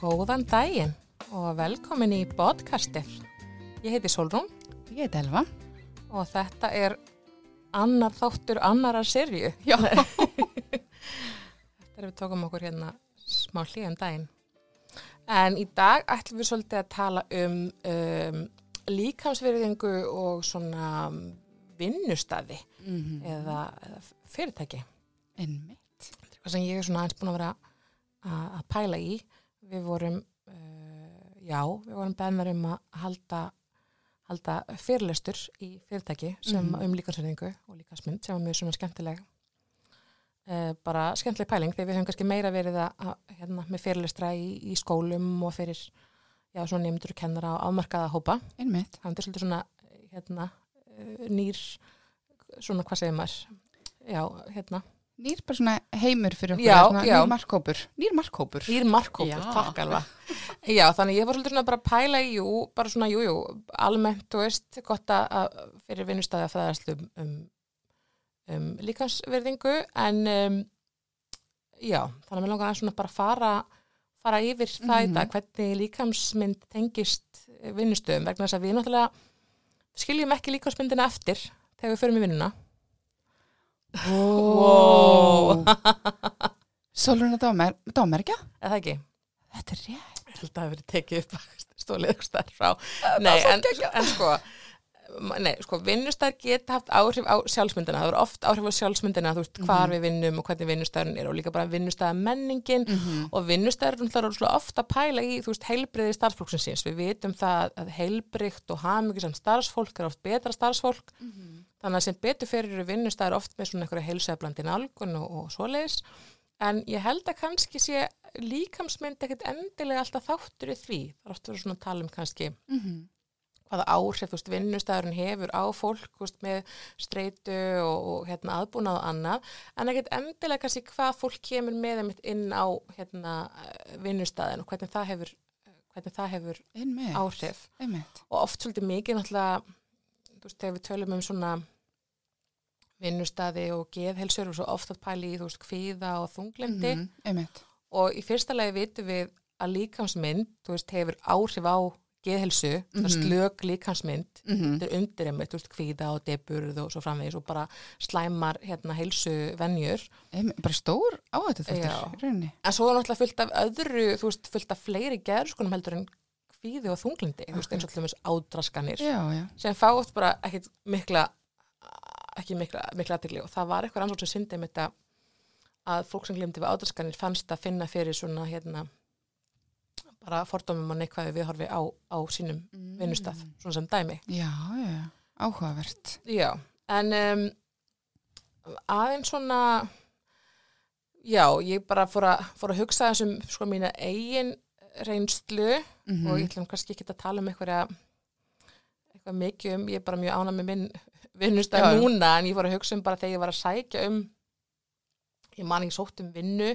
Góðan daginn og velkomin í podcastið. Ég heiti Solrún Ég heit Elva. og þetta er annar þáttur annarar serju. Já. Þetta er við tókum okkur hérna smá hlýðum daginn. En í dag ætlum við svolítið að tala um, um líkamsverðingu og svona vinnustadi Mm eða, eða fyrirtæki. Einmitt. Hvað sem ég er svona aðeins búin að vera að, að pæla í. Við vorum, uh, já, við vorum beðnar um að halda, halda fyrirlestur í fyrirtæki sem Mhm. um líkansverðingu og líkansmynd sem var mjög svona skemmtileg. Uh, bara skemmtileg pæling þegar við höfum kannski meira verið að, að hérna, með fyrirlestra í, í skólum og fyrir já, svona nefndur kennara á afmarkaða hópa. Einmitt. Það er svolítið svona hérna, uh, nýr, svona hvað segir maður? Já, hérna, Nýr bara svona heimur fyrir okkur. Já, svona já. Nýr markhópur. Nýr markhópur. Nýr markkópur, takk alveg. Já, þannig ég var svolítið svona bara að pæla í, jú, bara svona, jú, jú, almennt, þú veist, gott að fyrir vinnustæði að fræðast um, um, um líkansverðingu, en um, já, þannig að mér langar að svona bara fara, fara yfir það í Mhm. dag, hvernig líkamsmynd tengist vinnustöðum, vegna þess að við náttúrulega skiljum ekki líkamsmyndina eftir þegar við förum í vinnuna. Wow. Solruna dómer, dómerkja? Eða ekki? Þetta er rétt. Ég held að það hafi verið tekið upp stólið ykkur stær frá. Nei, en, en sko, nei, sko, vinnustæðar geta haft áhrif á sjálfsmyndina. Það eru oft áhrif á sjálfsmyndina, þú veist, hvar við vinnum og hvernig vinnustæðin er og líka bara vinnustæða menningin Mhm. og vinnustæðar eru svo ofta að pæla í, þú veist, heilbriði starfsfólksins. Við vitum það að heilbrikt og hamingi sem starfsfólk er oft betra starfsfólk. Þannig að sem betur fyrir vinnustæðar oft með svona einhverja heilsæðblandi nálgun og, og svoleiðis. En ég held að kannski sé líkamsmynd ekkert endilega alltaf þáttur í því. Það er oft verið svona að tala um kannski Mhm. hvaða áhrif vinnustæðurinn hefur á fólk veist, með streitu og, og hérna, aðbúnað og annað. En ekkert endilega kannski hvað fólk kemur með inn á hérna, vinnustæðin og hvernig það hefur, hvernig það hefur áhrif. Einmitt. Og oft svolítið mikið náttúrulega, veist, þegar við tölum um svona vinnustæði og geðhelsur og svo oft að pæli í, þú veist, kvíða og þunglindi Mhm. Einmitt. og í fyrsta lagi vitum við að líkamsmynd, þú veist, hefur áhrif á geðhelsu, mm Mhm. slök líkamsmynd, Mhm. þetta er undir einmitt, þú veist, kvíða og deburð og svo framvegis og bara slæmar hérna heilsu venjur. Einmitt. Bara stór á þetta rauninni. En svo er náttúrulega fullt af öðru, þú veist, fullt af fleiri gerðskonum heldur en kvíði og þunglindi, þú veist, eins og dæmis ádraskanir, Já, já. sem fá oft bara ekkit mikla, ekki mikla, mikla aðtegli og það var eitthvað rannsók sem syndi með þetta að fólk sem glimti við ádraskanir fannst að finna fyrir svona hérna bara fordómum og neikvæði viðhorfi á, á sínum vinnustaf, svona sem dæmi. Já, já, já. Áhugavert. Já, en um, aðeins svona, já, ég bara fór að, fór að hugsa þessum sko mína eigin reynslu Mhm. og ég ætlum kannski ekki að tala um eitthvað mikið um, ég er bara mjög ána með minn já. núna en ég fór að hugsa um bara þegar ég var að sækja um, ég man ekki sótt um vinnu,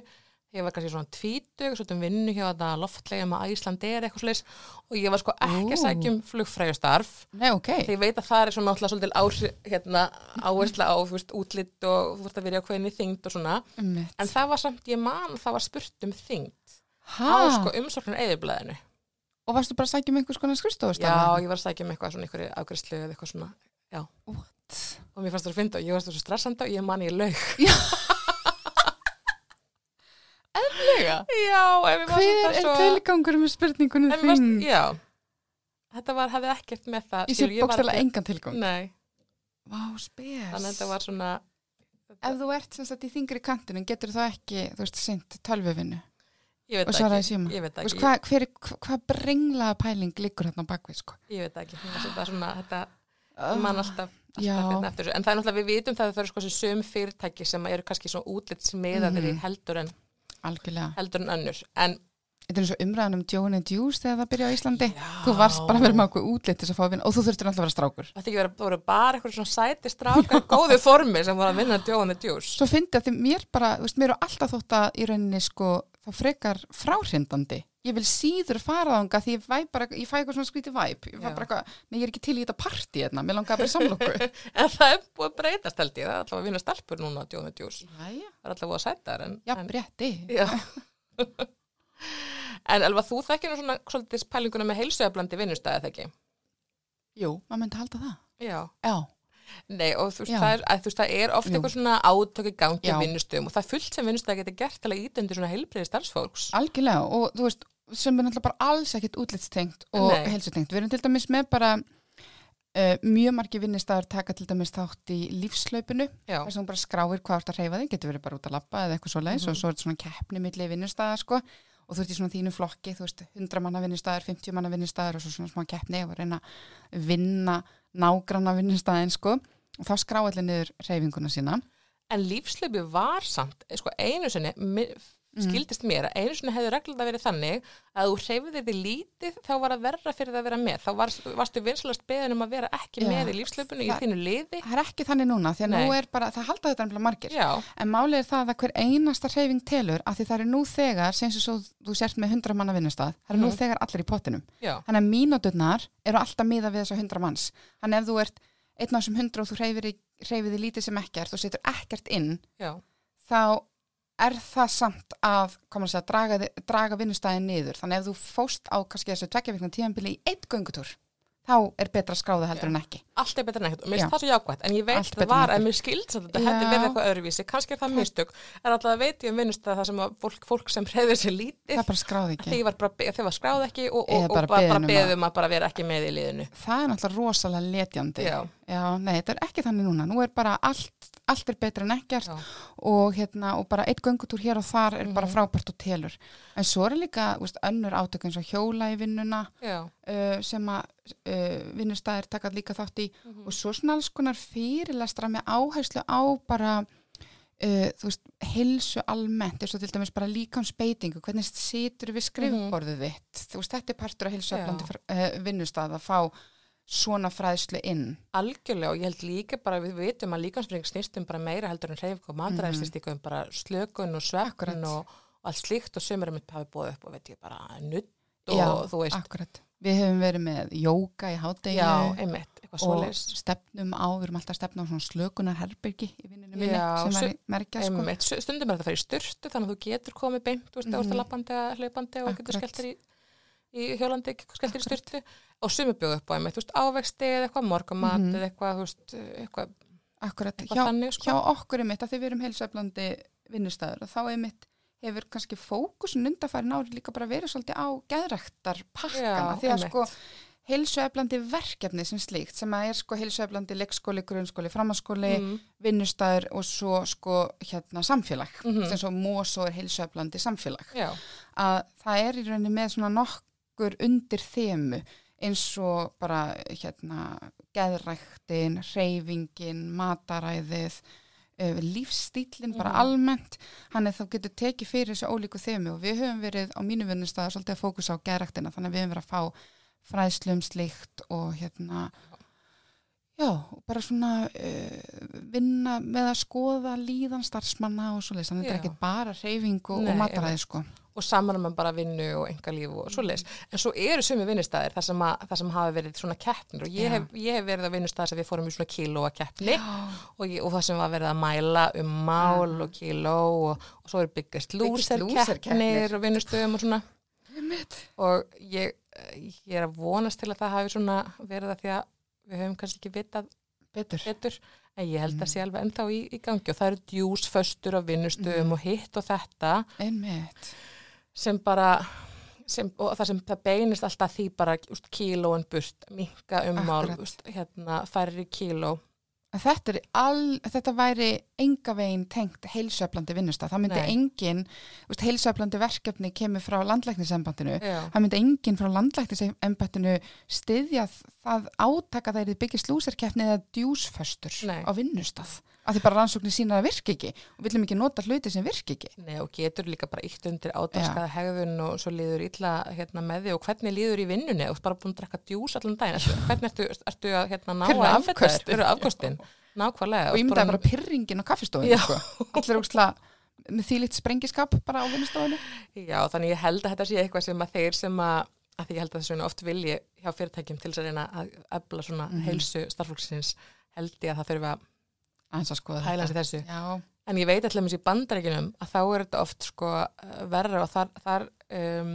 ég var kannski svona tvítug, sótt um vinnu hjá þetta loftlegum að Æslandi er eitthvað slags og ég var sko ekki að sækja um flugfræjustarf Nei, ok. Þegar ég veit að það er svona náttúrulega svolítið hérna, áhersla á þú veist, útlitt og þú veist að vera á hvernig þyngd og svona. Einmitt. En það var samt, ég man, að það var spurt um þyngd Ha? Á sko umsorgnar eðiblaðinu. Og varstu bara að sækja um einhvers konar skrifstofustaf? Já, ég var að sækja um eitthvað svona einhverju afgræslu eða eitthvað svona, já. What? Og mér fannst það að finna og ég var svo stressandi og ég man ég laug. Lega. Já, ef ég var Hver svona er svo... tilgangur með spurningunum þín? Já, þetta var, hefði ekkert með það. Ég sé ekki- engan tilgang. Nei, Vá, spes. þannig að þetta var svona... Ef þú ert sem sagt í þingri kantinu, getur þú ekki, þú veist, Ég veit og það svaraði síma. Ég Þú það veist, hvað, hver, hva, hvað brenglaða pæling liggur hérna bakvið, sko? Ég veit það ekki. Fannst þetta svona, þetta... Uh, mann alltaf, alltaf hérna eftir. En það er náttúrulega, við vitum það að það eru sko söm fyrirtæki sem eru kannski svona útlitsmiðaðir Mhm. í heldur en, Algjörlega. heldur en önnur. En Þetta er eins og umræðan um Joan and Juice þegar það byrja á Íslandi. Já. Þú varst bara að vera með okkur útlitt til þess að fá að vinna og þú þurftir alltaf að vera strákur. það ekki vera, það voru bara eitthvað svona sæti strákar góðu formi sem voru að vinna Joe and Juice. Svo fyndi að því mér bara, þú veist, mér er alltaf þótt að í rauninni sko, þá frekar fráhrindandi. Ég vil síður fara þanga því ég, bara, ég fæ eitthvað svona skrítið væp. Ég, ég er ekki til í þetta partí hérna, mér langar bara í samlokku. en það er búið að breytast held ég, það er alltaf að vinna stelpur núna Það er alltaf að þar en, já. Já. En Elva, þú þekkir svona svolítið pælinguna með heilsueflandi vinnustæði, þegar ekki? Jú, maður myndi halda það. Já. Já, Nei, og þú veist, það er, að, veist, það er oft Jú. eitthvað svona átök í gangi vinnustöðum og það er fullt sem vinnustæði getur gert til að ítundir svona heilbriði starfsfólks. algjörlega og þú veist, sem er náttúrulega bara alls ekkit útlitstengt og helsutengt. Við erum til dæmis með bara uh, mjög margi vinnistæðar taka til dæmis þátt í lífslaupinu að hún bara skráir hvað ert að reyfa þig, getur verið bara út að labba eða eitthvað svo leiðis Mhm. og svo er þetta svona keppni milli vinnustæða sko og þú ert í svona þínu flokki, þú veist, 100 manna vinnustæðar, 50 manna vinnustæðar og svo svona smá keppni og reyna að vinna nágranna vinnustæðin sko og þá skrá allir niður reyfinguna sína. en lífslöfi var samt, sko einu sinni, Mm. skildist mér að einu sinni hefði reglulega verið þannig að þú hreyfðir þig lítið þá var að verra fyrir það að vera með. Þá var, varstu vinsalast beðin um að vera ekki Já. með í lífslöfunu í þínu liði. Það er ekki þannig núna því að Nei. nú er bara, það halda þetta nefnilega margir. Já, En málið er það að hver einasta hreyfing telur að því það er nú þegar, sem svo þú sért með 100 manna vinnustað, það er nú Mhm. þegar allir í pottinum. já, Þannig að mínúturnar eru alltaf miða við þessa 100 manns. Þannig ef þú ert einn af þessum 100 og þú hreyfir því lítið sem ekkert og setur ekkert inn, þá er það samt að, koma að segja, draga, draga vinnustæðin niður. Þannig ef þú fóst á kannski þessu tveggjavíkna tíðanbili í eitt göngutúr, þá er betra skráða heldur en ekki. Allt er betra en ekkert og mér finnst það svo jákvæmt en ég veit það var að mér skild að þetta hefði verið eitthvað öðruvísi. Kannski er það mistök. En alltaf veit ég um vinnustæða það sem að fólk, fólk sem hreyður sér lítið. Þegar var var skráð ekki og, og, og bara bara beðin um beðum að bara vera ekki með í liðinu. Það er náttúrulega rosalega letjandi. Já. Já, nei, þetta er ekki þannig núna. Nú er bara allt, allt er betra en ekkert og, hérna, og bara eitt göngutúr hér og þar er bara Mhm. frábært og telur. En svo er líka veist, önnur átök eins og hjóla í vinnuna uh, sem að uh, vinnustæðir taka líka þátt í Mhm. og svo svona alls konar fyrirlestra með áherslu á bara Uh, þú veist, heilsu almennt eins og til dæmis bara líkansbeitingu hvernig situr við skrifborðið þitt? Þú veist, þetta er partur af almennt uh, vinnustæð að fá svona fræðslu inn. Algjörlega og ég held líka bara við vitum að líkansfring snýst um bara meira heldur en hreyfing og snýst líka um bara slökun og svefn og, og allt slíkt og sömur er mitt hafi búið upp og veit ég bara nutt og Já, þú veist akkurat við hefum verið með jóka í einmitt, eitthvað og stefnum á, við erum alltaf stefnum á svona slökunar herbyrgi í vinninu minni sem er merkja sko. Einmitt, Stu- stundum er þetta að fara í styrtu þannig að þú getur komið beint, þú veist, mm. -hmm. lappandi eða hlaupandi og getur Akkurat. skellt þér í, í hjólandi, skellt þér í styrtu og sumir bjóðu upp á einmitt, þú veist, ávexti eða eitthvað morgumat Mhm. eða eitthvað, þú veist, eitthvað, akkurat, eitthvað hjá, þannig, sko. hjá okkur er mitt að því við erum heilsöflandi vinnustæður og þá er mitt hefur kannski fókusun undarfærin ári líka bara verið svolítið á geðræktar pakkana Já, því að sko heilsueflandi verkefni sem slíkt sem að er sko heilsueflandi leikskóli, grunnskóli, framhanskóli, Mm. vinnustæður og svo sko hérna samfélag Mhm. sem svo mósó er heilsueflandi samfélag Já, að það er í rauninni með svona nokkur undir þemu eins og bara hérna geðræktin, reyfingin, mataræðið, lífstílinn bara Mhm. almennt, hann er þá getur tekið fyrir þessu ólíku þemu og við höfum verið á mínu vinnustæða svolítið að fókusa á geðræktina þannig að við höfum verið að fá fræðslu um slíkt og hérna Já, bara svona uh, vinna með að skoða líðan starfsmanna og svoleiðis, þannig að þetta er Já. ekki bara reyfing og, mataræði sko. og saman með bara vinnu og engalíf og svoleiðis. En svo eru sumi vinnustæðir þar sem, að, þar sem hafa verið svona keppnir og ég Já. hef, ég hef verið á vinnustæðir sem við fórum í svona kílóa keppni og, og það sem var verið að mæla um mál og kíló og, og svo eru byggast lúser Loser-keppnir. keppnir og vinnustöðum og svona og ég, ég er að vonast til að það hafi svona verið að því að við höfum kannski ekki vitað Betur. betur en ég held Mm. að sé alveg ennþá í, í gangi og það eru djúsföstur á vinnustöðum Mm. og hitt og þetta Einmitt. sem bara sem, og það sem það beinist alltaf því bara úst, kílóin burt, minka ummál hérna, færri kíló En þetta, all, þetta væri enga veginn tengt heilsöflandi vinnustaf. Það myndi Nei. engin, veist, heilsöflandi verkefni kemur frá landlæknisembandinu. Það myndi engin frá landlæknisembandinu styðja það átaka það er byggist lúserkeppni eða djúsföstur Nei. á vinnustaf. Af því bara rannsóknir sína að virka ekki og viljum ekki nota hluti sem virka ekki. Nei, og getur líka bara ítt undir átaskaða hegðun og svo líður illa hérna, með því og hvernig líður í vinnunni og bara búin að drekka djús allan daginn hvernig ertu, ertu að hérna, ná að eru afkostin? Nákvæmlega Og ég myndi að bara pyrringin á kaffistofinu. Já. Sko. Allir úrsla með þýlitt sprengiskap bara á vinnustofinu. Já, þannig ég held að þetta sé eitthvað sem að þeir sem að, að því ég held að þessu oft vilji hjá fyrirtækjum til þess að reyna að efla svona Mhm. heilsu starflóksins held ég að það þurfi að að hæla sig þessu. Já, En ég veit alltaf með sér bandarækjunum að þá er þetta oft sko verra og þar, þar um,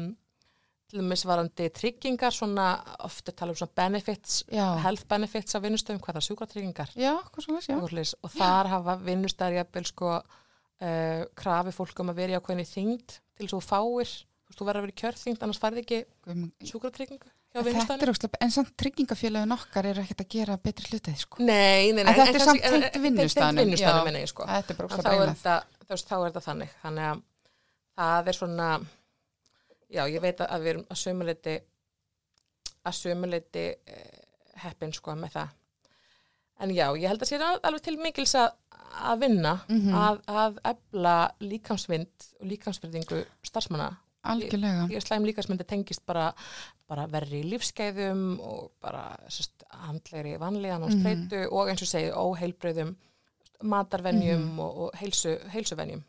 til dæmis varandi tryggingar, svona ofta tala um svona benefits, Já. health benefits af vinnustöðum, hvað er sjúkratryggingar? Já, hvað svo já. og, og þar hafa vinnustæðar jafnvel sko uh, krafi fólk um að vera í ákveðinni þyngd til þess að þú fáir, þú verður að vera í kjörþyngd annars færði ekki Guð, er en samt tryggingafélagin okkar eru ekkert að gera betri hlutið, sko. Nei, nei, nei. En þetta er kannski- samt en- tengt en- vinnustaðnum, já. sko. Þetta er bara En óslega þá er þetta, er þannig. Þannig að það er svona, já, ég veit að við erum að sömuleiti, að sömuleiti eh, heppin, sko, með það. En já, ég held að sé alveg til mikils að, að vinna, Mhm. að, að ebla líkamsvind og líkamsverðingu starfsmanna. Algjörlega. Ég slæm líkamsmyndi tengist bara, bara verri lífskeiðum og bara sérst, handlegri vanlíðan og Mhm. streitu og eins og segi óheilbreyðum matarvenjum Mhm. og, og heilsu, heilsuvenjum.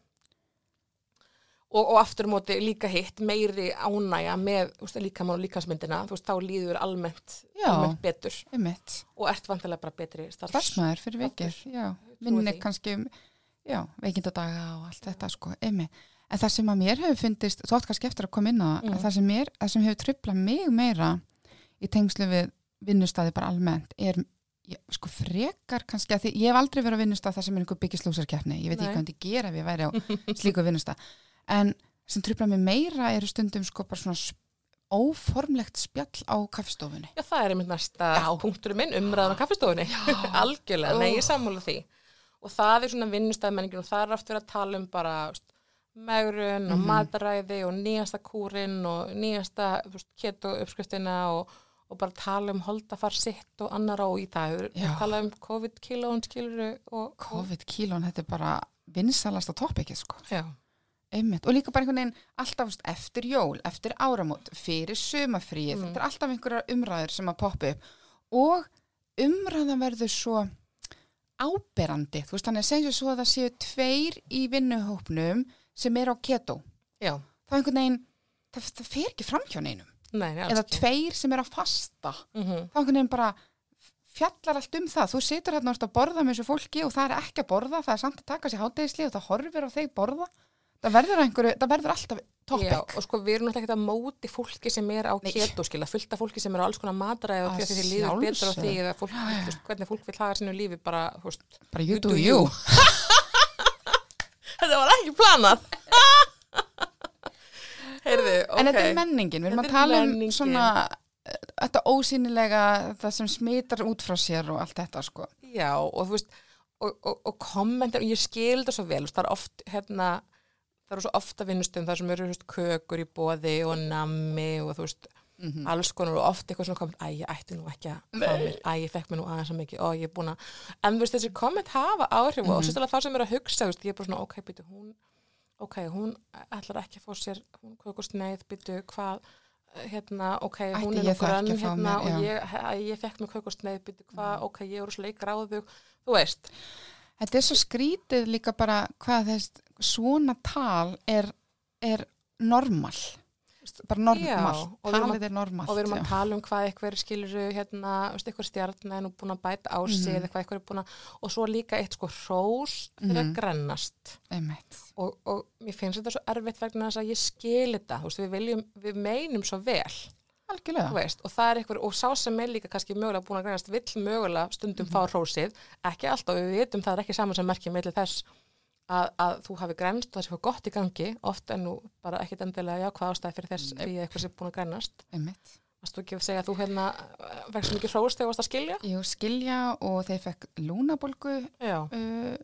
Og, og aftur móti líka hitt meiri ánægja með veist, líkamann og líkansmyndina, þú veist, þá líður almennt, Já. almennt betur Einmitt. og ert vantilega bara betri starfs. Starfsmæður fyrir trúi Minni kannski um, veikindadaga og allt þetta, sko, einmitt. En það sem að mér hefur fundist, þú átt kannski eftir að koma inn á Mm. að það sem, mér, það sem hefur tröflað mig meira í tengslu við vinnustæði bara almennt er sko frekar kannski að því ég hef aldrei verið á vinnustæð þar sem er einhver byggislúsarkeppni ég veit ekki Nei. hvað þetta gera ef ég væri á slíku vinnustæð en sem tröflað mig meira eru stundum sko bara svona óformlegt spjall á kaffestofunni Já, það er einmitt næsta Já. punkturinn minn, umræðan á kaffistofunni. Algjörlega, nei, ég sammála því. Og það er svona vinnustæðmenningin og það er verið að tala um bara megrun og Mhm. mataræði og nýjasta kúrin og nýjasta keto uppskriftina og, og bara tala um holdafar sitt og annara og í það. Tala um COVID-kílón. COVID-kílón, þetta er bara vinsalasta toppikið sko Já, Einmitt. Og líka bara einhvern veginn alltaf eftir jól, eftir áramót, fyrir sumafríið, Mm. þetta er alltaf einhverjar umræður sem að poppa upp og umræðan verður svo áberandi, þú veist þannig að segja svo að það séu tveir í vinnuhópnum sem er á keto, já, þá einhvern veginn, það, það fer ekki fram hjá neinum, nei, eða ekki. tveir sem er að fasta, Mhm. þá einhvern veginn bara fjallar allt um það, þú situr hérna að borða með þessu fólki og það er ekki að borða, það er samt að taka sér hátegisli og það horfir á þeir borða, það verður, einhverju, það verður alltaf topic. Já, og sko við erum náttúrulega ekkert að móti fólki sem er á keto skila, fullt af fólki sem er á alls konar matræði og því að því líður betur á því eða fólk, þú veist, hvernig fólk vil haga sínu lífi bara, veist, bara you do you. þetta var ekki planað Heyrðu, ok En þetta er menningin, við erum að tala um menningin. svona eh, þetta ósýnilega, það sem smitar út frá sér og allt þetta sko. Já, og þú veist og, og, og kommentar, og ég skil þetta svo vel það er oft, hérna það eru svo ofta vinnustum þar sem eru veist, kökur í boði og nammi og þú veist, Mm. alls konar og oft eitthvað svona komment, æ, ég ætti nú ekki að fá mér, æ, ég fekk mér nú aðeins að mikið og ég er búin að, en þú veist, þessi komment hafa áhrif og sérstaklega það sem er að hugsa, veist, ég er bara svona, ok, býtu, hún ok, hún ætlar ekki að fá sér hún kökusneið, býtu, hvað hérna, ok, hún Ætti er nokkur fá hérna mér, og ég, ég fekk mér kökusneið, býtu, hvað, ok, ég er svo leik ráðug, þú veist. Þetta er svo skrítið líka bara hvað þess, svona tal er, er normal. Bara normal. Talið er normal. og við erum að tala um hvað eitthvað hérna, veist, eitthvað stjarn er nú búin að bæta á sig er búin að og svo líka eitt sko hrós Mhm. að grennast Einmitt. og, og mér finnst þetta svo erfitt vegna þess að ég skil þetta, veist, við viljum við meinum svo vel, veist og það er eitthvað, og sá sem er líka kannski mögulega búin að grennast, vill mögulega stundum Mhm. fá hrósið, ekki alltaf, við vitum það er ekki saman sem merkja með þess að, að þú hafi grennst og það sé eitthvað gott í gangi oft en nú bara ekkit endilega já, hvað ástæði fyrir þess því að eitthvað sé búin að Einmitt. Varst þú ekki að segja að þú hérna vekst mikið hrós þegar þú varst að skilja? Jú, skilja og þeir fekk lúnabolgu uh,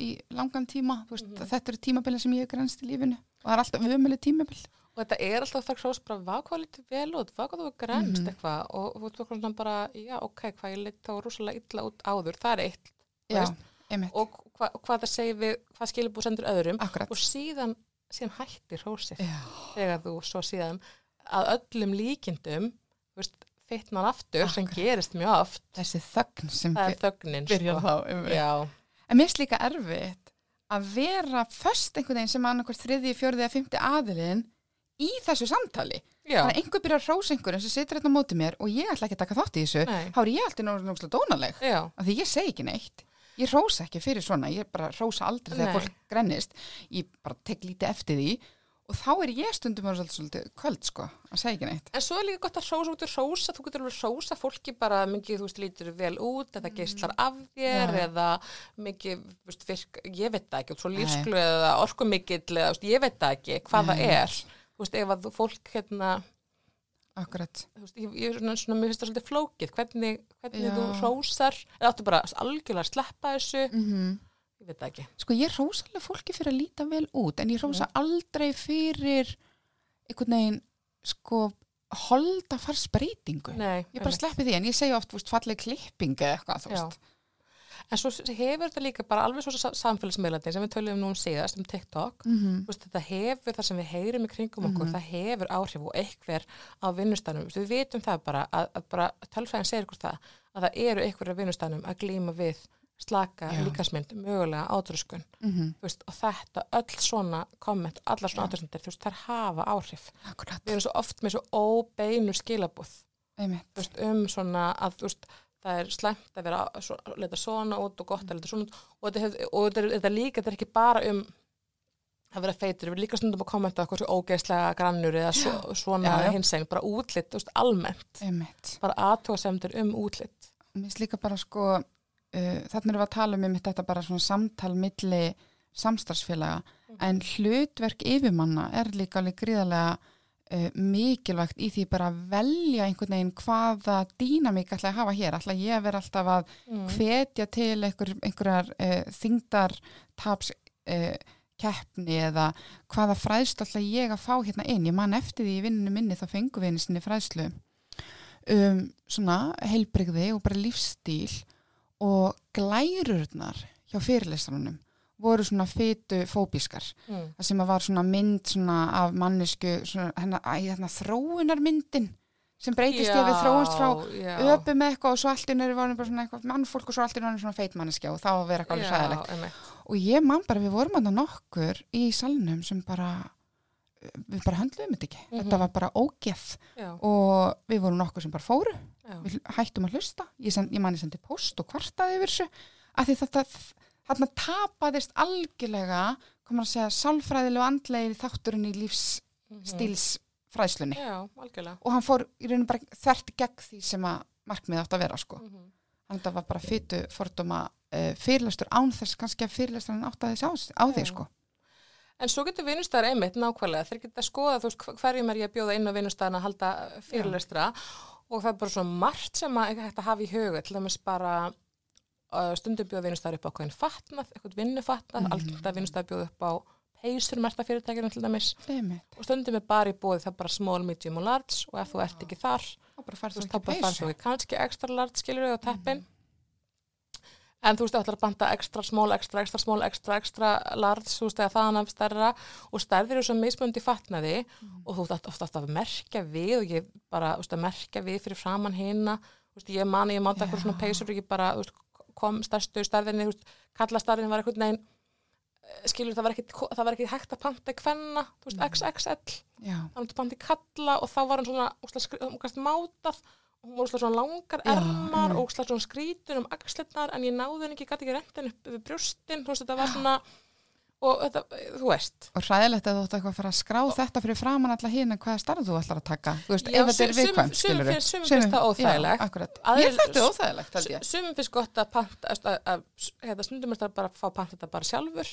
í langan tíma. Veist, Mhm. Þetta eru tímabilið sem ég hef grænst í lífinu. Og það er alltaf vömmuleg tímabil. Og þetta er alltaf að fekk hrós bara, hvað hvað lítið vel út, hvað hvað þú er grænst Mhm. eitthvað og þú bara, já, ok, hvað ég lít þá rosalega illa út áður, það er eitt Já, og hva, hvað það segir við, hvað skilur búið sendur öðrum Akkurat. og síðan, síðan hættir hrósið Já. þegar þú svo síðan að öllum líkindum, fitnar aftur sem Akkurat. gerist mjög oft, Þessi þögn sem er þögnin, byrjar sko. þá. Já, En mér finnst líka erfitt að vera föst einhvern veginn sem annarkvært þriði, fjörði eða fymti aðilinn í þessu samtali. já, Þannig að einhver byrjar að rósa einhverjum sem situr hérna á móti mér og ég ætla ekki að taka þátt í þessu. Þá er ég alltaf náttúrulega dónaleg. Af því ég segi ekki neitt. Ég rósa ekki fyrir svona. Ég bara rósa aldrei þegar Nei. fólk grennist. Ég bara tek lítið eftir því og þá er ég stundum að svolítið, svolítið köld sko, að segja ekki neitt En svo er líka gott að hrósa út úr hrósa, þú getur alveg hrósa fólki bara mikið, þú veist, lítur vel út, eða geislar af þér, Já. eða mikið, veist, virk, ég veit það ekki, út svo lífsklu eða orkumikill, eða, þú veist, ég veit það ekki hvað það Nei. er. Þú veist, ef að fólk, hérna, akkurat, þú veist, ég, ég er svona, mér finnst það svolítið flókið, hvernig, hvernig þú hrósar, eða áttu bara algjörlega að sleppa þessu, mm ég veit það ekki. sko ég rósa alveg fólki fyrir að líta vel út en ég rósa aldrei fyrir einhvern veginn sko holda far spreytingu Nei, ég bara sleppi því en ég segja oft þú veist, falleg klipping eða eitthvað þú Já. En svo hefur þetta líka bara alveg svo sa- samfélagsmiðlarnir sem við töluðum nú um síðast, um TikTok, mm -hmm. Veist, þetta hefur það sem við heyrum í kringum okkur, Mhm. það hefur áhrif og eitthver á vinnustanum. Við vitum það bara að, að bara tölfræðin segir ykkur það að það eru eitthvað á vinnustanum að glíma við slaka Já. líkasmynd, mögulega átröskun. Mm Þú Veist, og þetta, öll svona komment, allar svona átröskundir, þú veist, þær hafa áhrif. akkurat, Við erum svo oft með svo óbeinu skilabúð veist, um svona að þú veist, það er slæmt að vera að leta svona út og gott að leta svona út. Og þetta, hef, og þetta, er, þetta líka, þetta er ekki bara um að vera feitur, við líka stundum að kommenta eitthvað svo ógeðslega grannur eða svo, svona hinsegin, bara útlitt, þú veist, almennt. Einmitt. Bara aðtóðsemdur um útlitt mér finnst líka bara sko uh, þannig erum við að tala um einmitt þetta bara svona samtal milli samstarfsfélaga. En hlutverk yfirmanna er líka alveg gríðarlega uh, mikilvægt í því bara að velja einhvern veginn hvaða dýnamík ætla að hafa hér, ætla ég að vera alltaf að mm. hvetja til einhver, einhverjar uh, þingdartaps uh, keppni eða hvaða fræðslu ætla ég að fá hérna inn? Ég man eftir því í vinninu minni þá fengu við einu sinni fræðslu um svona heilbrigði og bara lífstíl og glærurnar hjá fyrirlestrunum voru svona fytu fóbískar Mm. sem að var svona mynd svona af mannesku hérna, hérna, þróunarmyndin sem breytist ég að við þróumst frá já, öpu með eitthvað og svo allt inn við bara svona eitthvað mannfólk og svo allt inn er svona feitmanneskja og þá að vera eitthvað alveg sæðilegt og ég man bara, við vorum að nokkur í salnum sem bara við bara höndluðum þetta ekki. Mhm. þetta var bara ógeð. Já, og við vorum nokkur sem bara fóru. Já. við hættum að hlusta. Ég, send, ég man ég sendi post og kvartaði yfir þessu. Af því þetta þarna tapaðist algjörlega komur að segja sálfræðilegu andlegir þátturinn í lífsstílsfræðslunni já, algjörlega. Og hann fór í rauninu bara þvert gegn því sem að markmið átt að vera sko. Mhm. þannig að það var bara fytu fordóma uh, fyrirlestur án þess kannski að fyrirlesturinn átt að þess á, á því Já. sko. En svo getur vinnustæðar einmitt nákvæmlega, þeir geta skoða þú veist hv- hverjum er ég að bjóða inn á vinnustæðan að halda fyrirlestra? Og það er bara svo margt sem að hægt að hafa í huga, til dæmis bara stundum bjóða vinnustæðar upp á hvernig fatnað, eitthvað vinnufatnað, Mhm. mm. alltaf vinnustæðar bjóða upp á peysur merta fyrirtækjum til dæmis. Einmitt. og stundum er bara í bóði það bara small, medium og large og ef þú ert ekki þar, þá bara farið þú ekki kannski extra large skilur á teppin. En þú veist, þú ætlar að banta extra small, extra, extra small, extra, extra large, þú veist, eða þaðan af stærra og stærðir eru svo mismöndi fatnaði og þú ætti ofta að merkja við og ég bara, þú veist, að merkja við fyrir framann hina, þú veist, ég mani, ég máta eitthvað svona peysur og ég bara, þú veist, kom stærstu stærðinni, þú veist, kalla stærðin var eitthvað neginn, skilur það var ekki, það var ekki hægt að panta í kvenna, þú veist, XXL hann var panta í kalla og þá var hann svona hún gæst mátað hún var úsla svona langar ermar úsla svona skrítur um axlirnar en ég náði henni ekki, gæti ekki rentin upp við brjóstin, þú veist, þetta var svona og þetta, þú veist og hræðilegt að þú ætti eitthvað að fara að skrá þetta fyrir framann alla hinn hvaða starf þú ætlar að taka? Þú veist, Já, ef þetta er viðkvæmt, sum skilur finnst- það óþægilegt. ég þetta er óþægilegt sumum finnst gott að panta að, að, að, hérna, stundum er það bara að fá panta þetta bara sjálfur.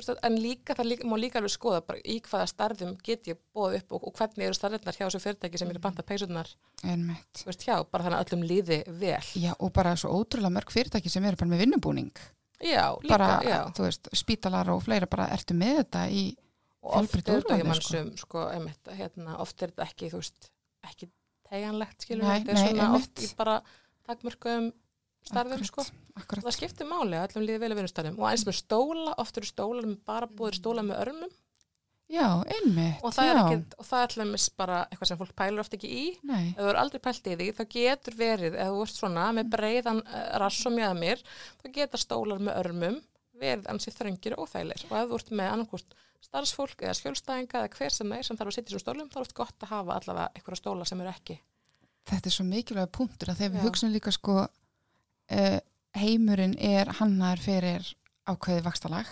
Veist, en líka, það líka, má líka alveg skoða bara í hvaða starðum get ég bóð upp og, og hvernig eru starðirnar hjá þessu fyrirtæki sem eru panta veist, hjá, bara þannig að öllum líði vel. já, og bara svo ótrúlega mörg fyrirtæki sem eru bara með vinnubúning Já, líka, bara, já. þú veist, spítalar og fleira bara ertu með þetta í ekki mann sko. sko, einmitt, hérna, oft er þetta ekki þú veist, ekki tegjanlegt skilur Nei, þetta er nei, svona einmitt. oft í bara takmörkum starfum sko, akkurat, það skiptir máli að öllum líði vel að vinnustarfum og eins með stóla, oft eru stólar með bara búður stóla með örmum já, einmitt og það er já, ekki, og það er allmis bara eitthvað sem fólk pælur oft ekki í. Nei, ef þú er aldrei pælt í því, þá getur verið ef þú ert svona með breiðan uh, rass og mjöðmir, þá geta stólar með örmum verið ansið þröngir og óþægilegir. Og ef þú ert með annarkvort starfsfólk eða skjólstæðinga eða hver sem er sem þarf að sitja í þessum stólum, þá er oft gott að hafa allavega einhverja stóla sem eru ekki. Þetta er svo mikilvæg punktur að þegar við hugsunum líka sko uh, heimurinn er hannar fyrir ákveði vakstalag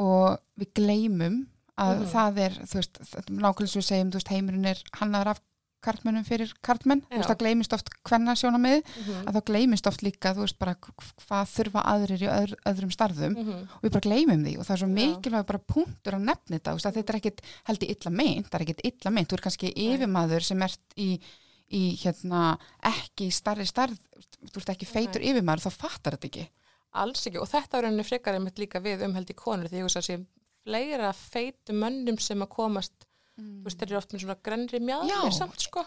og við gleymum að Mhm. það er, þú veist, nákvæmlega svo segjum, þú veist, heimurinn er hannaður af kartmönnum fyrir kartmenn, þú veist, það gleymist oft hvenna sjónamið, Mhm. að þá gleymist oft líka, þú veist, bara hvað þurfa aðrir í öðr, öðrum starfum Mhm. og við bara gleymum því og það er svo mikilvæg bara punktur að nefna þetta, þú veist, þetta er ekkit held í illa meint, það er ekkit illa meint, þú er kannski yfirmaður sem ert í, í hérna, ekki starri starð, þú ert ekki feitur yfirmaður, þá fattar þetta ekki. Alls ekki og þetta er rauninni frekar einmitt líka við um held í konur því ég hugsa að fleira feitu mönnum sem að komast þú veist, þeir eru oft með svona grennri mjadri Já. samt sko.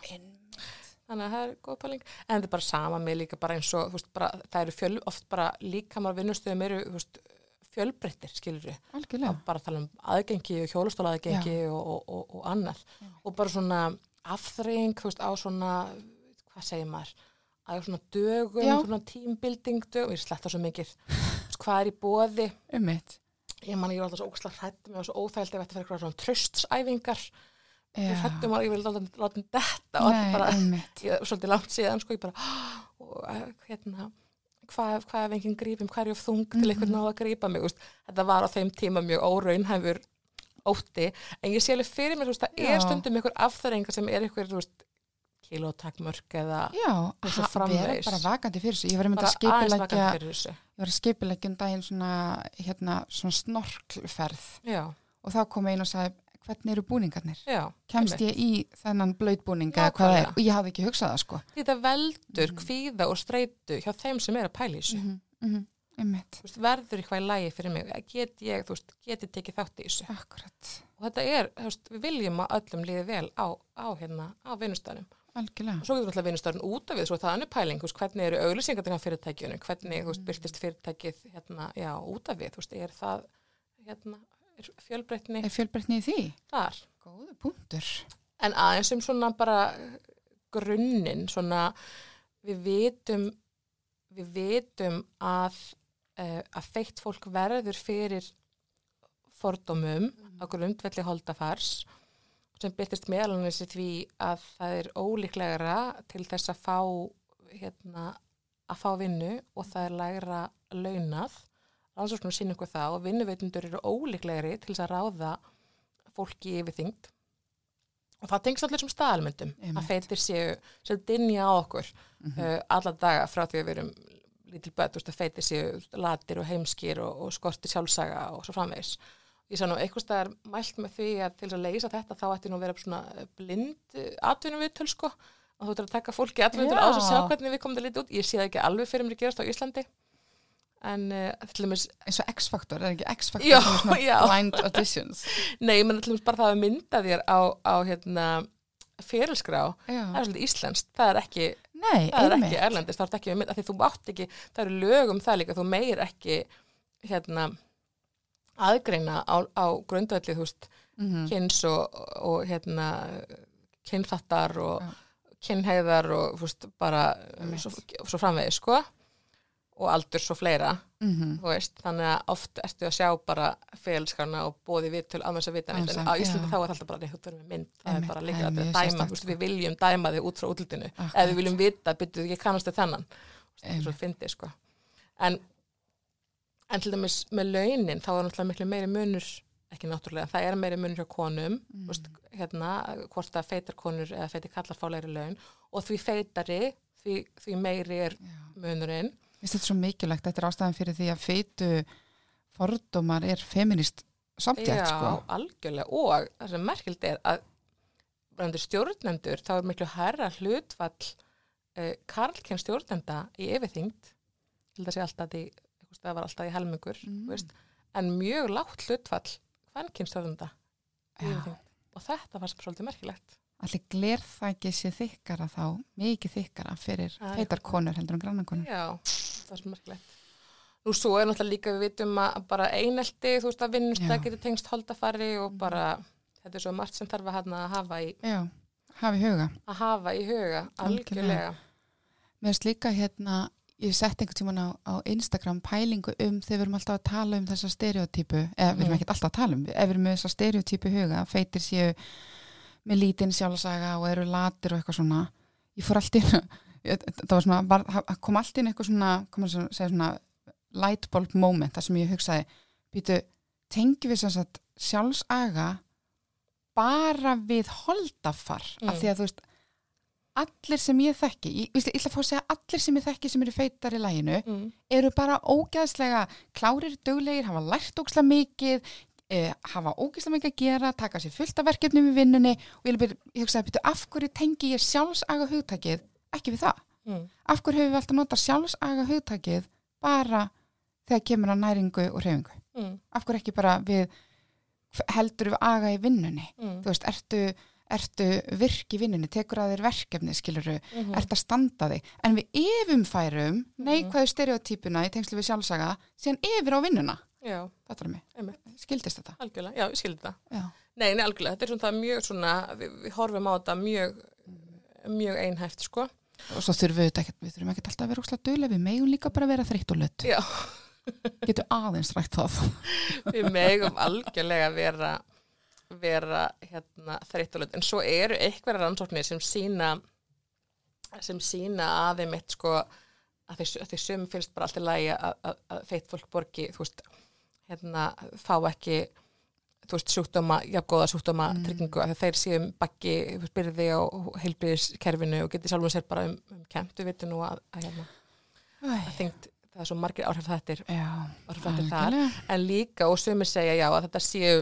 þannig að það er góð pæling. En þetta er bara sama með líka bara eins og veist, bara, það eru fjöl, oft bara líkamar vinnustöðum eru veist, fjölbreyttir skilur við bara tala um aðgengi og hjólastóla aðgengi og, og, og, og annað. Og bara svona afþreying þú veist á svona hvað segir maður? Að svona dögum, Já. svona teambuilding dögum, ég sletta svo mikið. Hvað er í bóði Um mitt. Ég man ég var alltaf svo ógæslega hrætt mér var svo óþægild ef þetta fyrir eitthvað svona tröstsæfingar ég hrættum að ég vil láta láta um þetta og þetta bara, ég, svolítið langt síðan sko, ég bara, og, eh, hérna hvað, hvað ef enginn grípum, hvað er ég of þung til Mhm. eitthvað náða að grípa mig, úst. þetta var á þeim tíma mjög óraunhæfur ótti, en ég sé alveg fyrir mér, það er stundum einhver afþæringar sem er einhver, þú veist, kilotakmörk eða Já, svo ha- framvegis. vera bara vakandi fyrir þessu. Ég var einmitt að skipilegja, ég var að skipilegja um daginn svona, hérna, svona snorklferð Já, og þá kom einn og sagði, hvernig eru búningarnir? já. Kemst ég í þennan blöytbúning eða hvað það er? Og ég hafði ekki hugsað það, sko. Þetta veldur Mhm. kvíða og streitu hjá þeim sem er að pæla í þessu. Mm -hmm. Einmitt. Þú veist, verður eitthvað í lægi fyrir mig, get ég, veist, get ég tekið þátt í þessu. Akkurat. Og þetta er, veist, við viljum að öllum líði vel á, á hérna, á vinnustæðum. Algjörlega. Og svo getur alltaf vinnustæðin út af við, svo er það annir pæling, þú veist, hvernig eru auglýsingarnir á fyrirtækjunum, hvernig, veist, byrtist fyrirtækið, hérna, já, út af við, þú veist, er það, hérna, er fjölbreytni Er fjölbreytni í því? þar. Góðu punktur. En aðeins um svona bara grunninn, svona, við vitum, við vitum að, uh, að feitt fólk verður fyrir fordómum á grundvelli holdafars sem byrtist meðalannis í því að það er ólíklegra til þess að fá hérna, að fá vinnu og það er lægra launað rannsóknum sín ykkur það og vinnuveitundur eru ólíklegri til þess að ráða fólki yfir þyngd og það tengst allir sem staðalmyndum að feitir séu sem dinja á okkur Mhm. uh, alla daga frá því að við erum lítil börn, þú veist, að feitir séu latir og heimskir og, og skorti sjálfsaga og svo framvegis. Ég sá nú eitthvað staðar mælt með því að til að leysa þetta þá ætti nú að vera svona blind atvinnum viðtöl sko og þú ættir að taka fólki atvinnum viðtöl á þess að sjá Já. hvernig við komum það lítið út. Ég sé það ekki alveg fyrir mér að gerast á Íslandi en uh, til dæmis, Eins og X-faktor, er ekki X-faktor svona já. blind auditions? nei, menn til dæmis bara það að mynda þér á, á hérna fyrirskrá, það er svolítið íslenskt, það er ekki Nei, það er ekki erlendist, það er ekki þú átt ekki, það eru lög um það líka, þú meir ekki hérna aðgreina á, á grundvelli, þú veist, Mhm. kyns og, og hérna kynþattar og Já. kynheiðar og þú veist, bara svo, svo framvegis, sko og aldur svo fleira, Mhm. þú veist þannig að oft ertu að sjá bara félskarna og bóði við til annars að vita neitt, þess en á Íslandi þá er alltaf bara, nei, þú verður með mynd það er bara líka að dæma, veist, sko. við viljum dæma þig út frá útlutinu, eða við viljum vita, byrjuðu ekki kannastu þennan það er svo Einmitt. fyndi, sko en, en til dæmis með launin, þá er náttúrulega miklu meiri munur ekki náttúrulega, það er meiri munur hjá konum Mm. veist, hérna, hvort að feitar konur eða feitir kallar fá leiri laun og því feitari, því, því meiri er Já. munurinn þetta svo mikilvægt, þetta er ástæðan fyrir því að feitu fordómar er feminist Já, sko. algjörlega og það sem merkild er að stjórnendur þá er miklu herra hlutfall uh, karlkenn stjórnenda í yfirþyngd til þess að alltaf því, það var alltaf í helmingur Mm. mm. veist, en mjög lágt hlutfall stjórnenda í Já. yfirþyngd og þetta var svolítið merkilegt Allir gler það ekki sé þykkara þá, mikið þykkara fyrir Það er feitar eitthvað. konur heldur en grannar konur. Já, það er sem merkilegt Nú svo er náttúrulega líka við vitum að bara einelti, þú veist að vinnustæð Já. getur tengst holdafari og bara þetta er svo margt sem þarf að, hafa í Já, hafi huga. að hafa í huga, Algjörlega. algjörlega. Mér finnst líka hérna, ég sett einhvern tímann á, á Instagram pælingu um þegar við erum alltaf að tala um þessa stereotypu, eða við erum ekkert alltaf að tala um, ef við erum með þessa stereotypu huga, feitir séu með lítinn sjálfsaga og eru latir og eitthvað svona. Ég fór allt inn, það var svona, var, kom allt inn eitthvað svona, kom að segja svona lightbulb moment, það sem ég hugsaði, býtu, tengjum við sjálfsaga bara við holdafar Mm. af því að þú veist allir sem ég þekki, ég, ég, ætla að fá að segja allir sem ég þekki sem eru feitar í læginu Mm. eru bara ógæðslega klárir, duglegir, hafa lært ógæðslega mikið eh, hafa ógæðslega mikið að gera taka sér fullt af verkefnum í vinnunni og ég, byrja, ég hugsaði, byrju, af hverju tengi ég sjálfsaga hugtakið ekki við það Mm. af hverju hefur við alltaf notað sjálfsaga hugtakið bara þegar kemur að næringu og reyfingu Mm. af hverju ekki bara við heldur við aga í vinnunni Mm. þú veist, ertu, ertu virk í vinnunni, tekur að þér verkefni skiluru, Mhm. ertu að standa þig? En við yfumfærum Mhm. neikvæðu stereotypuna í tengslu við sjálfsaga síðan yfir á vinnuna. Já, þetta er mig, skildist þetta? Algjörlega, já, skildi það. já, Nei, nei, algjörlega, þetta er svona mjög svona, við, við horfum á þetta mjög, mjög einhæft, sko. og svo þurfum við þetta ekkert við þurfum ekkert alltaf að vera óslega duðlega við megum líka bara að vera þreytt og lött Já, getur aðeins rætt það. Við megum algjörlega vera, vera hérna þreytulegt. En svo eru eitthvað rannsóknir sem sína, sem sína að þeim eitt, sko, að þeir, söm finnst bara allt í lagi að, feitt fólk borgi, þú veist, hérna, fá ekki, þú veist, sjúkdóma, jafngóða sjúkdóma Mm. tryggingu, að þeir séum þú veist, byrði á heilbyrðiskerfinu og geti sjálfum sér bara um, um kent, við veitum nú að, að hérna, að þyngt, það er svo margir áhrif þettir, já, áhrif þar, algjörlega. en líka og sumir segja já að þetta séu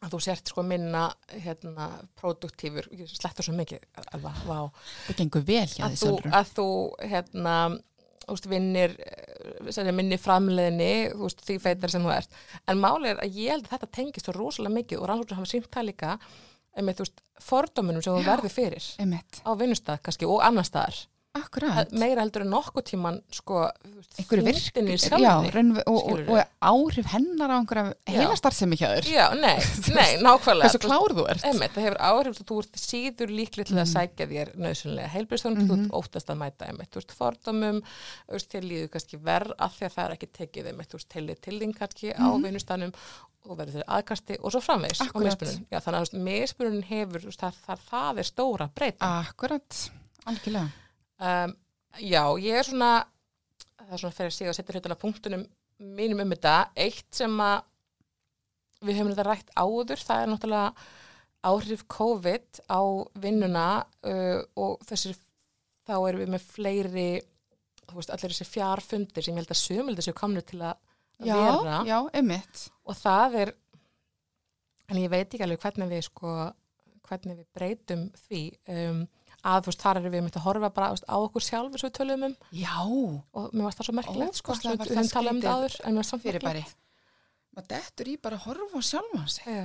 að þú sért sko minna hérna, produktífur, ég slettur svo mikið alveg, vá, það gengur vel hjá því Sólrún að þú hérna, þú veist, vinnir eh, minni framleiðinni þú veist, því feitar sem þú ert en máli er að ég held að þetta tengist svo rosalega mikið og rannsóknir hafa sínt það líka með, þú veist, fordómunum sem þú Já. verður fyrir Einmitt. á vinnustað kannski og annar staðar akkurat meira heldur en nokkuð tíman sko, einhverju þyngdinni virk sjálfri. já, raun, og, og, og áhrif hennar á einhverja Já. heilastarfsemi hjá þér Já, nei, nei, nákvæmlega hversu klár þú ert Einmitt, það hefur áhrif að þú ert síður líkli til að Mhm. sækja þér nöðsynlega heilbjörnstónum, þú ert óttast að mæta einmitt, þú veist, fordómum, þú veist, þér líður kannski verð af því að það er ekki tekið einmitt, þú veist, til til þín kannski á Mhm. vinnustanum og verður þeir aðkasti og svo framvegs á. Já, þannig að mismunum hefur, þú veist, það, Um, já, ég er svona, það er svona fyrir sig að setja hlutina punktunum mínum um þetta, eitt sem að við höfum þetta rætt áður, það er náttúrulega áhrif COVID á vinnuna uh, og þessir, þá erum við með fleiri, veist, allir þessi fjarfundir sem ég held að sömuldi séu kamnu til að já, vera. já, einmitt. Og það er, en ég veit ekki alveg hvernig við sko, hvernig við breytum því. Um, að þú veist, þar erum við myndið að horfa bara veist, á okkur sjálfur svo við töluðum um. Já, og mér varst það svo merkilegt sko, við það höfum talað um skrítið áður en mér það fyrir bæri merkilegt. maður dettur í bara að horfa á sjálfan sig.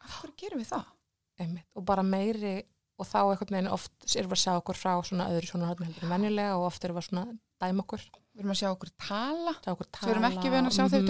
Af hverju gerum við það? einmitt, og bara meiri og þá einhvern veginn oft erum við að sjá okkur frá svona öðru svona hörnum heldur en venjulega og oft erum við að svona dæma okkur, við erum að sjá okkur tala. Sjá okkur tala við erum ekki við að sjá þau Mhm.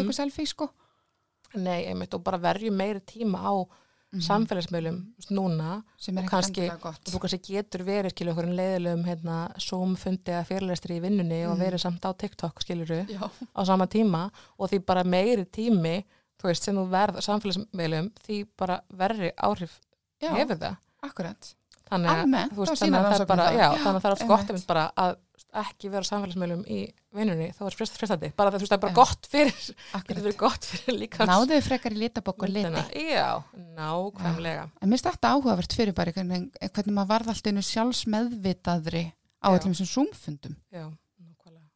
Á Mhm. samfélagsmiðlum núna sem er og ekki kannski- og þú kannski getur verið skilur okkur en leiðilegum hérna, Zoom-fundi eða fyrirlestri í vinnunni og Mhm. verið samt á TikTok skiluru já, á sama tíma og því bara meiri tími þú veist, sem þú verð samfélagsmiðlum því bara verri áhrif já, hefur það. akkurat. Þannig að, Almennt, veist, þannig að bara, já, Já, þannig að það er oft gott bara að ekki vera á samfélagsmiðlum í vinnunni, þá er frest, frestandi bara það, þú veist, það er bara Já. gott fyrir getur verið gott fyrir líka náðu þau frekar í litabokk og liti já, nákvæmlega En mér finnst þetta áhugavert fyrir bara hvernig, hvernig maður varð alltaf einu sjálfsmeðvitaðri á Já. öllum þessum Zoom-fundum. já, nákvæmlega,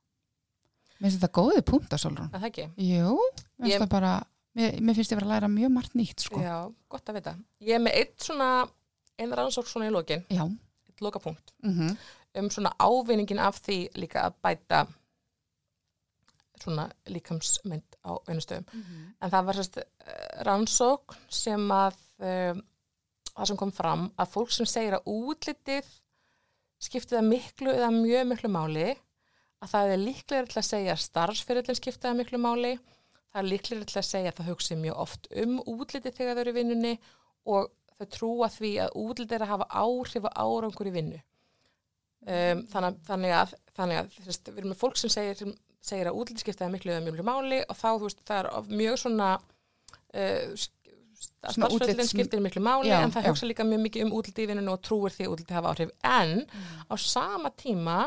Mér finnst þetta góði punkt að Solrún. er það ekki Jú, mér finnst Ég- það bara, mér, mér finnst ég vera að læra mjög margt nýtt, sko. Já, gott að vita. Ég er með eitt svona, einn rannsók svona í lokin, Mm um svona ávinningin af því líka að bæta svona líkamsmynd á vinnustöðum. En það var sérst rannsók sem að um, það sem kom fram að fólk sem segir að útlitið skiptið að miklu eða mjög miklu máli að það er líklega til að segja að starfsferillin skiptið að miklu máli það er líklega til að segja að það hugsi mjög oft um útlitið þegar þau eru í vinnunni og þau trúa því að útlitið er að hafa áhrif og árangur í vinnu um, þannig, þannig að, þannig að þess, við erum með fólk sem segir, sem segir að útlitið skiptið að miklu eða mjög miklu máli og þá veist það er mjög svona uh, útlits- skiptir miklu máli Já, en það já. hugsa líka mjög mikið um vinnunni og trúir því að útlitið hafa áhrif en Mm. á sama tíma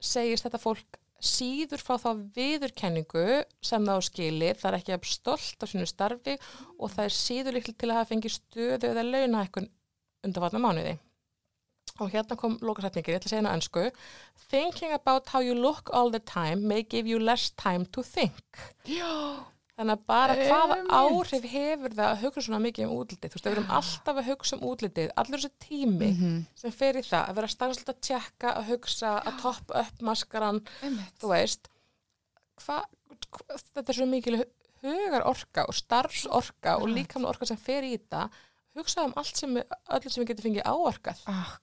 segist þetta fólk síður fá þá viðurkenningu sem þá skilir, það er ekki að stolt af sínu starfi og það er síður líklega til að hafa fengið stöðu eða launahækkun undanfarnar mánuði. Og hérna kom lókasætningin, ég ætla að segja hérna önsku. Thinking about how you look all the time may give you less time to think. Já, Þannig að bara hvaða áhrif hefur það að hugsa svona mikið um útlitið. Þú veist, við erum alltaf að hugsa um útlitið, allur þessi tími Mhm. sem fer í það, að vera stanslega að tjekka, að hugsa, að toppa upp maskaran, þú veist, hva, hva, þetta er svo mikil hugar orka og starfsorka og líkamlega orka sem fer í þetta, hugsa um allt sem, við- öllu sem við getum fengið áorkað,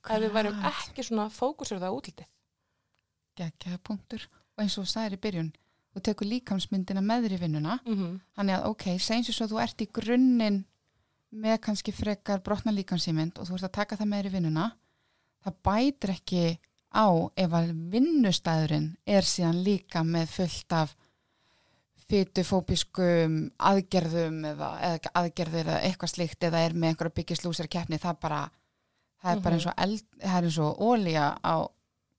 ef við værum ekki svona fókusur það útlitið. Gekkjaða punktur. Og eins og þú sagðir í byrjun, þú tekur líkamsmyndina með þér í vinnuna. Mm -hmm. Þannig að ok, segjum svo að þú ert í grunninn með kannski frekar brotna líkamsýmynd og þú ert að taka það með þér í vinnuna. Það bætir ekki á ef að vinnustæðurinn er síðan líka með fullt af fytufóbiskum aðgerðum eða, eða aðgerðir eða eitthvað slíkt eða er með einhverja byggislúsir keppni, það bara það er bara eins og eld, það er eins og ólíja á,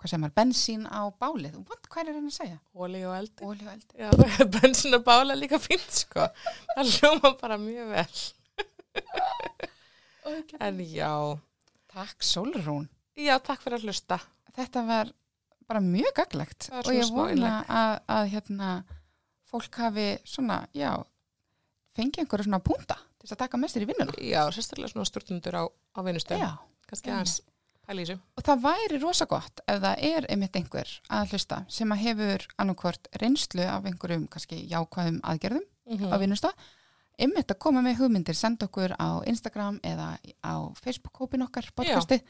hvað sem er, bensín á bálið. What, hvað er hann að segja? Óli og eldi. Ólíja á eldi. Já, bensin og bála er líka fínt, sko. Það hljóma bara mjög vel. En já, Takk Solrún. já, takk fyrir að hlusta. Þetta var bara mjög gaglegt og ég vona að, að hérna, fólk hafi svona, já, fengi einhverju svona punta til þess að taka með sér í vinnuna. Já, sérstaklega svona stjórnundur á, á vinnustöðum. Já, Kannski aðeins þessu. og það væri rosa gott ef það er einmitt einhver að hlusta sem að hefur annarkvort reynslu af einhverjum kannski jákvæðum aðgerðum Mm á vinnustaf, einmitt að koma með hugmyndir, senda okkur á Instagram eða á Facebook-hópin okkar podcasti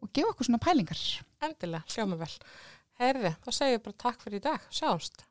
og gefa okkur svona pælingar. Endilega, hljóma vel. Herði, þá segjum við bara takk fyrir í dag. Sjáumst.